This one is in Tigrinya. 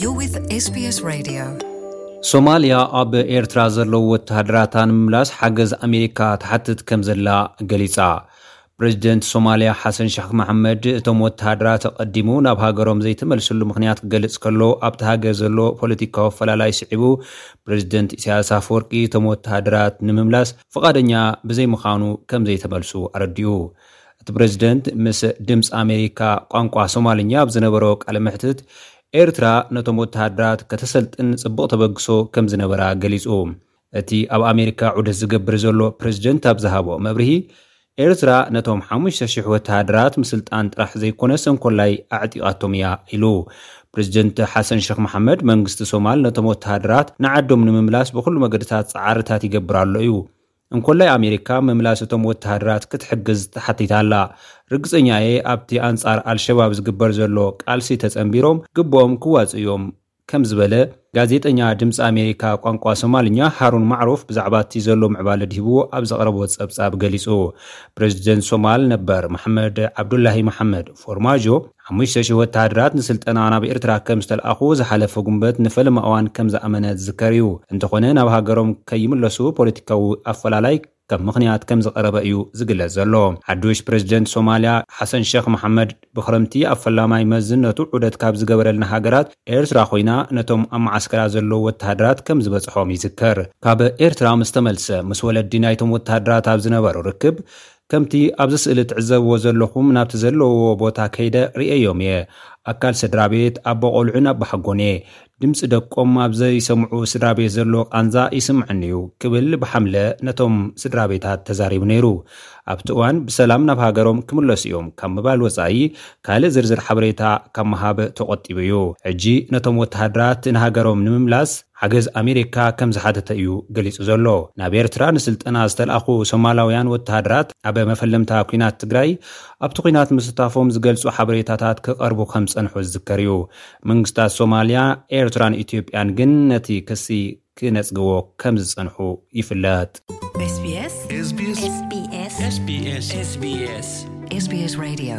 You're with SBS Radio. ሶማልያ ኣብ ኤርትራ ዘለዉ ወተሃደራታ ንምምላስ ሓገዝ ኣሜሪካ ትሓትት ከም ዘላ ገሊጻ ፕሬዚደንት ሶማልያ ሓሰን ሸክ መሓመድ እቶም ወተሃደራት ኣቐዲሙ ናብ ሃገሮም ዘይተመልስሉ ምክንያት ክገልጽ ከሎ ኣብቲ ሃገር ዘሎ ፖለቲካዊ ኣፈላላይ ስዒቡ ፕሬዚደንት ኢሳያስ ኣፈወርቂ እቶም ወተሃደራት ንምምላስ ፍቓደኛ ብዘይምዃኑ ከም ዘይተመልሱ ኣረዲኡ እቲ ፕረዚደንት ምስ ድምጺ ኣሜሪካ ቋንቋ ሶማልኛ ኣብ ዝነበሮ ቃለ መሕትት፣ ኤርትራ ነቶም ወተሃደራት ከተሰልጥን ጽቡቕ ተበግሶ ከም ዝነበራ ገሊጹ። እቲ ኣብ ኣሜሪካ ዑደት ዝገብር ዘሎ ፕረዚደንት ኣብ ዝሃቦ መብርሂ፣ ኤርትራ ነቶም ሓሙሽተ ሽሕ ወተሃደራት ምስልጣን ጥራሕ ዘይኮነስ እንኮላይ ኣዕጢቓቶም እያ ኢሉ። ፕረዚደንት ሓሰን ሸኽ መሓመድ፣ መንግስቲ ሶማል ነቶም ወተሃደራት ንዓዶም ንምምላስ ብኹሉ መገድታት ጻዕርታት ይገብር ኣሎ እዩ። እንኮላይ ኣሜሪካ ምምላስ እቶም ወተሃደራት ክትሕግዝ ተሓቲታ ኣላ። ርግጸኛ እየ ኣብቲ ኣንጻር ኣልሸባብ ዝግበር ዘሎ ቃልሲ ተጸንቢሮም ግቡኦም ክዋጽኡ እዮም ከም ዝበለ ጋዜጠኛ ድምጺ ኣሜሪካ ቋንቋ ሶማልኛ ሃሩን ማዕሩፍ ብዛዕባቲ ዘሎ ምዕባለ ድሂቡ ኣብ ዘቕረቦ ጸብጻብ ገሊጹ። ፕረዚደንት ሶማል ነበር መሓመድ ዓብዱላሂ መሓመድ ፎርማጆ፣ ሓሙሽተ ሽሕ ወተሃደራት ንስልጠና ናብ ኤርትራ ከም ዝተልኣኹ ዝሓለፈ ጉንበት ንፈለማ እዋን ከም ዝኣመነ ዝዝከር እዩ። እንተኾነ ናብ ሃገሮም ከይምለሱ ፖለቲካዊ ኣፈላላይ ከም ምኽንያት ከም ዝቐረበ እዩ ዝግለጽ ዘሎ። ሓዱሽ ፕረዚደንት ሶማልያ ሓሰን ሸኽ መሓመድ ብክረምቲ ኣብ ፈላማይ መዝነቱ ዑደት ካብ ዝገበረለን ሃገራት ኤርትራ ኮይና ነቶም ኣብ መዓስከራ ዘለዉ ወተሃደራት ከም ዝበጽሖም ይዝከር። ካብ ኤርትራ ምስ ተመልሰ ምስ ወለዲ ናይቶም ወተሃደራት ኣብ ዝነበሮ ርክብ ከምቲ ኣብዚ ስእሊ ትዕዘብዎ ዘለኹም ናብቲ ዘለውዎ ቦታ ከይደ ርእየዮም እየ። ኣካል ስድራቤት፣ ኣቦ ቆልዑን ኣቦሓጎን እየ። ድምጺ ደቆም ኣብ ዘይሰምዑ ስድራቤት ዘሎ ቃንዛ ይስምዓኒ እዩ ክብል ብሓምለ ነቶም ስድራቤታት ተዛሪቡ ነይሩ። ኣብቲ እዋን ብሰላም ናብ ሃገሮም ክምለሱ እዮም ካብ ምባል ወጻኢ ካልእ ዝርዝር ሓበሬታ ካብ ምሃብ ተቖጢቡ እዩ። ሕጂ ነቶም ወተሃደራት ንሃገሮም ንምምላስ፣ ሓገዝ ኣሜሪካ ከም ዝሓተተ እዩ ገሊጹ ዘሎ። ናብ ኤርትራ ንስልጠና ዝተልኣኹ ሶማላውያን ወተሃደራት ኣብ መፈለምታ ኲናት ትግራይ ኣብቲ ኲናት ምስታፎም ዝገልጹ ሓበሬታታት ክቐርቡ ከም ዝጸንሑ ዝዝከር እዩ። መንግስታት ሶማልያ፣ ኤርትራን ኢትዮጵያን ግን ነቲ ክሲ ክነጽግዎ ከም ዝጸንሑ ይፍለጥ። SBS SBS SBS SBS SBS SBS Radio